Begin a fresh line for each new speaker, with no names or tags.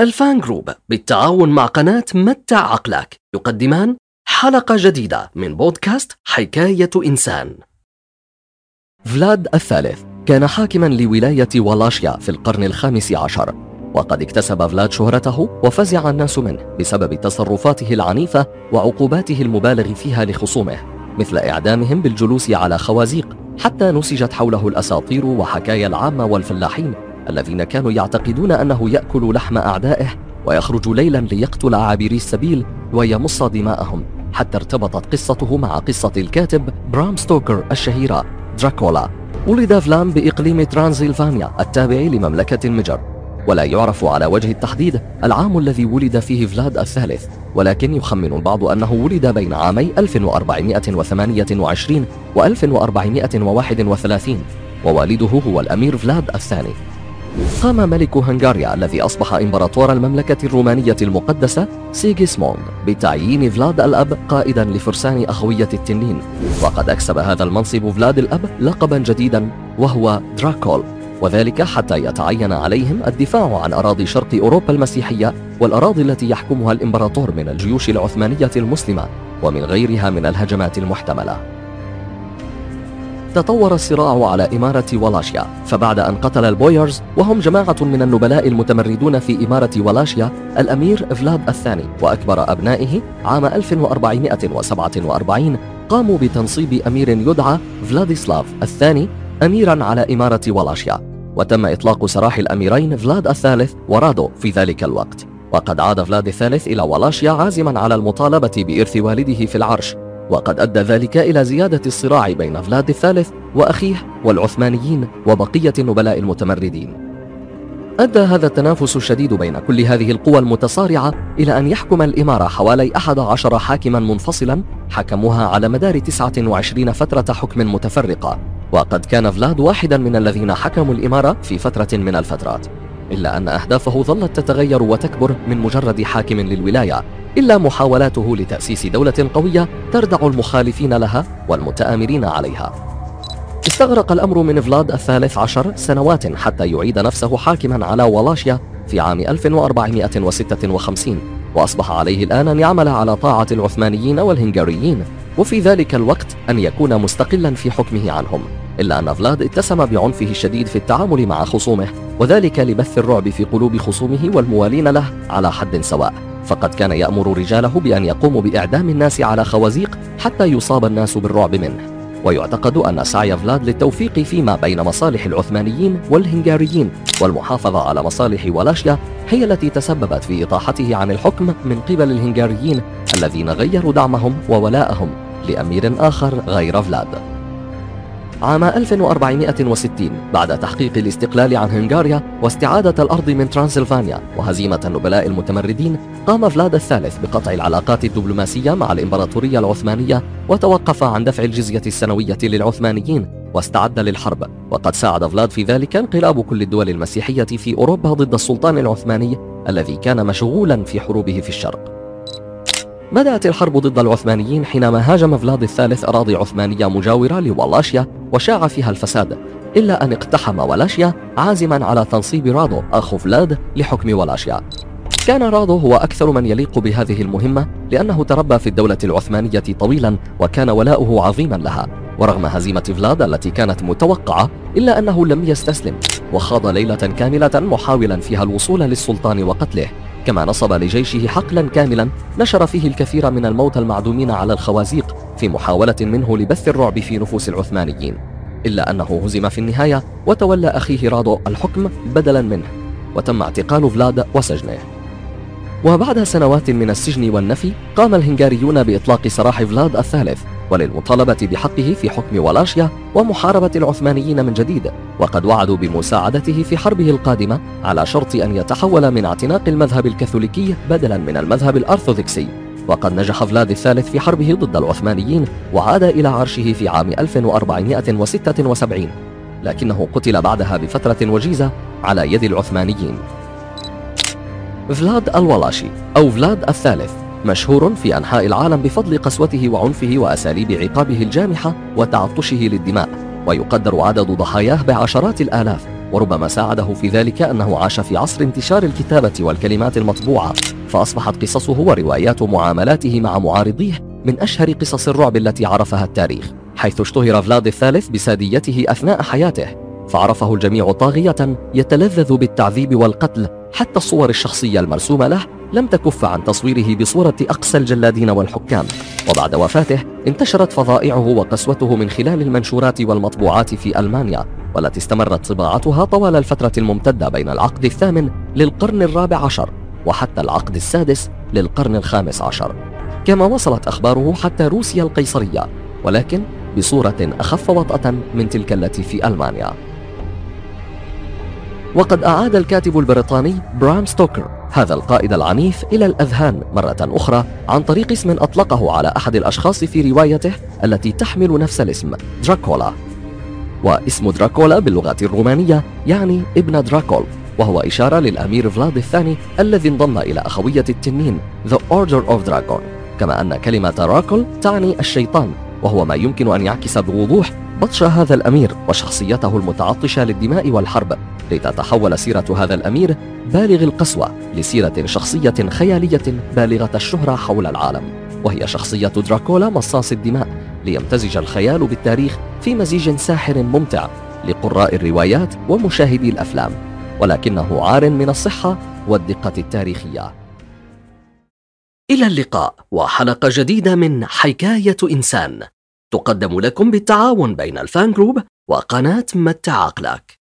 الفان جروب بالتعاون مع قناة متع عقلك يقدمان حلقة جديدة من بودكاست حكاية إنسان. فلاد الثالث كان حاكما لولاية والاشيا في القرن الخامس عشر وقد اكتسب فلاد شهرته وفزع الناس منه بسبب تصرفاته العنيفة وعقوباته المبالغ فيها لخصومه مثل إعدامهم بالجلوس على خوازيق حتى نسجت حوله الأساطير وحكايا العامة والفلاحين الذين كانوا يعتقدون أنه يأكل لحم أعدائه ويخرج ليلا ليقتل عابري السبيل ويمص دماءهم. حتى ارتبطت قصته مع قصة الكاتب برام ستوكر الشهيرة دراكولا. ولد فلام بإقليم ترانزيلفانيا التابع لمملكة المجر. ولا يعرف على وجه التحديد العام الذي ولد فيه فلاد الثالث ولكن يخمن البعض أنه ولد بين عامي 1428 و 1431 ووالده هو الأمير فلاد الثاني. قام ملك هنغاريا الذي أصبح إمبراطور المملكة الرومانية المقدسة سيغيسموند بتعيين فلاد الأب قائدا لفرسان أخوية التنين. وقد أكسب هذا المنصب فلاد الأب لقبا جديدا وهو دراكول. وذلك حتى يتعين عليهم الدفاع عن أراضي شرق أوروبا المسيحية والأراضي التي يحكمها الإمبراطور من الجيوش العثمانية المسلمة ومن غيرها من الهجمات المحتملة. تطور الصراع على إمارة والاشيا فبعد أن قتل البويرز وهم جماعة من النبلاء المتمردون في إمارة والاشيا الأمير فلاد الثاني وأكبر أبنائه عام 1447 قاموا بتنصيب أمير يدعى فلاديسلاف الثاني أميرا على إمارة والاشيا وتم إطلاق سراح الأميرين فلاد الثالث ورادو في ذلك الوقت. وقد عاد فلاد الثالث إلى والاشيا عازما على المطالبة بإرث والده في العرش. وقد أدى ذلك إلى زيادة الصراع بين فلاد الثالث وأخيه والعثمانيين وبقية النبلاء المتمردين. أدى هذا التنافس الشديد بين كل هذه القوى المتصارعة إلى أن يحكم الإمارة حوالي أحد عشر حاكما منفصلا حكموها على مدار 29 فترة حكم متفرقة وقد كان فلاد واحدا من الذين حكموا الإمارة في فترة من الفترات. إلا أن أهدافه ظلت تتغير وتكبر من مجرد حاكم للولاية إلا محاولاته لتأسيس دولة قوية تردع المخالفين لها والمتآمرين عليها. استغرق الأمر من فلاد الثالث عشر سنوات حتى يعيد نفسه حاكما على والاشيا في عام 1456 وأصبح عليه الآن أن يعمل على طاعة العثمانيين والهنغاريين وفي ذلك الوقت أن يكون مستقلا في حكمه عنهم. إلا أن فلاد اتسم بعنفه الشديد في التعامل مع خصومه وذلك لبث الرعب في قلوب خصومه والموالين له على حد سواء. فقد كان يأمر رجاله بأن يقوموا بإعدام الناس على خوازيق حتى يصاب الناس بالرعب منه. ويعتقد أن سعي فلاد للتوفيق فيما بين مصالح العثمانيين والهنغاريين والمحافظة على مصالح ولاشيا هي التي تسببت في إطاحته عن الحكم من قبل الهنغاريين الذين غيروا دعمهم وولاءهم لأمير آخر غير فلاد عام 1460 بعد تحقيق الاستقلال عن هنغاريا واستعادة الأرض من ترانسلفانيا وهزيمة النبلاء المتمردين قام فلاد الثالث بقطع العلاقات الدبلوماسية مع الإمبراطورية العثمانية وتوقف عن دفع الجزية السنوية للعثمانيين واستعد للحرب. وقد ساعد فلاد في ذلك انقلاب كل الدول المسيحية في أوروبا ضد السلطان العثماني الذي كان مشغولا في حروبه في الشرق. بدأت الحرب ضد العثمانيين حينما هاجم فلاد الثالث أراضي عثمانية مجاورة لوالاشيا وشاع فيها الفساد إلا أن اقتحم والاشيا عازما على تنصيب رادو أخو فلاد لحكم والاشيا. كان رادو هو أكثر من يليق بهذه المهمة لأنه تربى في الدولة العثمانية طويلا وكان ولاؤه عظيما لها. ورغم هزيمة فلاد التي كانت متوقعة إلا أنه لم يستسلم وخاض ليلة كاملة محاولا فيها الوصول للسلطان وقتله. كما نصب لجيشه حقلا كاملا نشر فيه الكثير من الموتى المعدومين على الخوازيق في محاولة منه لبث الرعب في نفوس العثمانيين إلا أنه هزم في النهاية وتولى أخيه رادو الحكم بدلا منه وتم اعتقال فلاد وسجنه. وبعد سنوات من السجن والنفي قام الهنغاريون بإطلاق سراح فلاد الثالث وللمطالبة بحقه في حكم والاشيا ومحاربة العثمانيين من جديد وقد وعدوا بمساعدته في حربه القادمة على شرط أن يتحول من اعتناق المذهب الكاثوليكي بدلا من المذهب الأرثوذكسي. وقد نجح فلاد الثالث في حربه ضد العثمانيين وعاد إلى عرشه في عام 1476 لكنه قتل بعدها بفترة وجيزة على يد العثمانيين. فلاد الولاشي أو فلاد الثالث. مشهور في أنحاء العالم بفضل قسوته وعنفه وأساليب عقابه الجامحة وتعطشه للدماء ويقدر عدد ضحاياه بعشرات الآلاف وربما ساعده في ذلك أنه عاش في عصر انتشار الكتابة والكلمات المطبوعة فأصبحت قصصه وروايات معاملاته مع معارضيه من أشهر قصص الرعب التي عرفها التاريخ حيث اشتهر فلاد الثالث بساديته أثناء حياته فعرفه الجميع طاغية يتلذذ بالتعذيب والقتل حتى الصور الشخصية المرسومة له لم تكف عن تصويره بصورة أقسى الجلادين والحكام. وبعد وفاته انتشرت فظائعه وقسوته من خلال المنشورات والمطبوعات في ألمانيا والتي استمرت طباعتها طوال الفترة الممتدة بين العقد الثامن للقرن الرابع عشر وحتى العقد السادس للقرن الخامس عشر. كما وصلت أخباره حتى روسيا القيصرية ولكن بصورة أخف وطأة من تلك التي في ألمانيا. وقد أعاد الكاتب البريطاني برام ستوكر هذا القائد العنيف إلى الأذهان مرة أخرى عن طريق اسم أطلقه على أحد الأشخاص في روايته التي تحمل نفس الاسم دراكولا. واسم دراكولا باللغة الرومانية يعني ابن دراكول وهو إشارة للأمير فلاد الثاني الذي انضم إلى أخوية التنين The Order of Dragon. كما أن كلمة دراكول تعني الشيطان وهو ما يمكن أن يعكس بوضوح بطش هذا الأمير وشخصيته المتعطشة للدماء والحرب لتتحول سيرة هذا الأمير بالغ القسوة لسيرة شخصية خيالية بالغة الشهرة حول العالم وهي شخصية دراكولا مصاص الدماء ليمتزج الخيال بالتاريخ في مزيج ساحر ممتع لقراء الروايات ومشاهدي الأفلام ولكنه عار من الصحة والدقة التاريخية. إلى اللقاء وحلقة جديدة من حكاية إنسان. تقدم لكم بالتعاون بين الفان جروب وقناة متع عقلك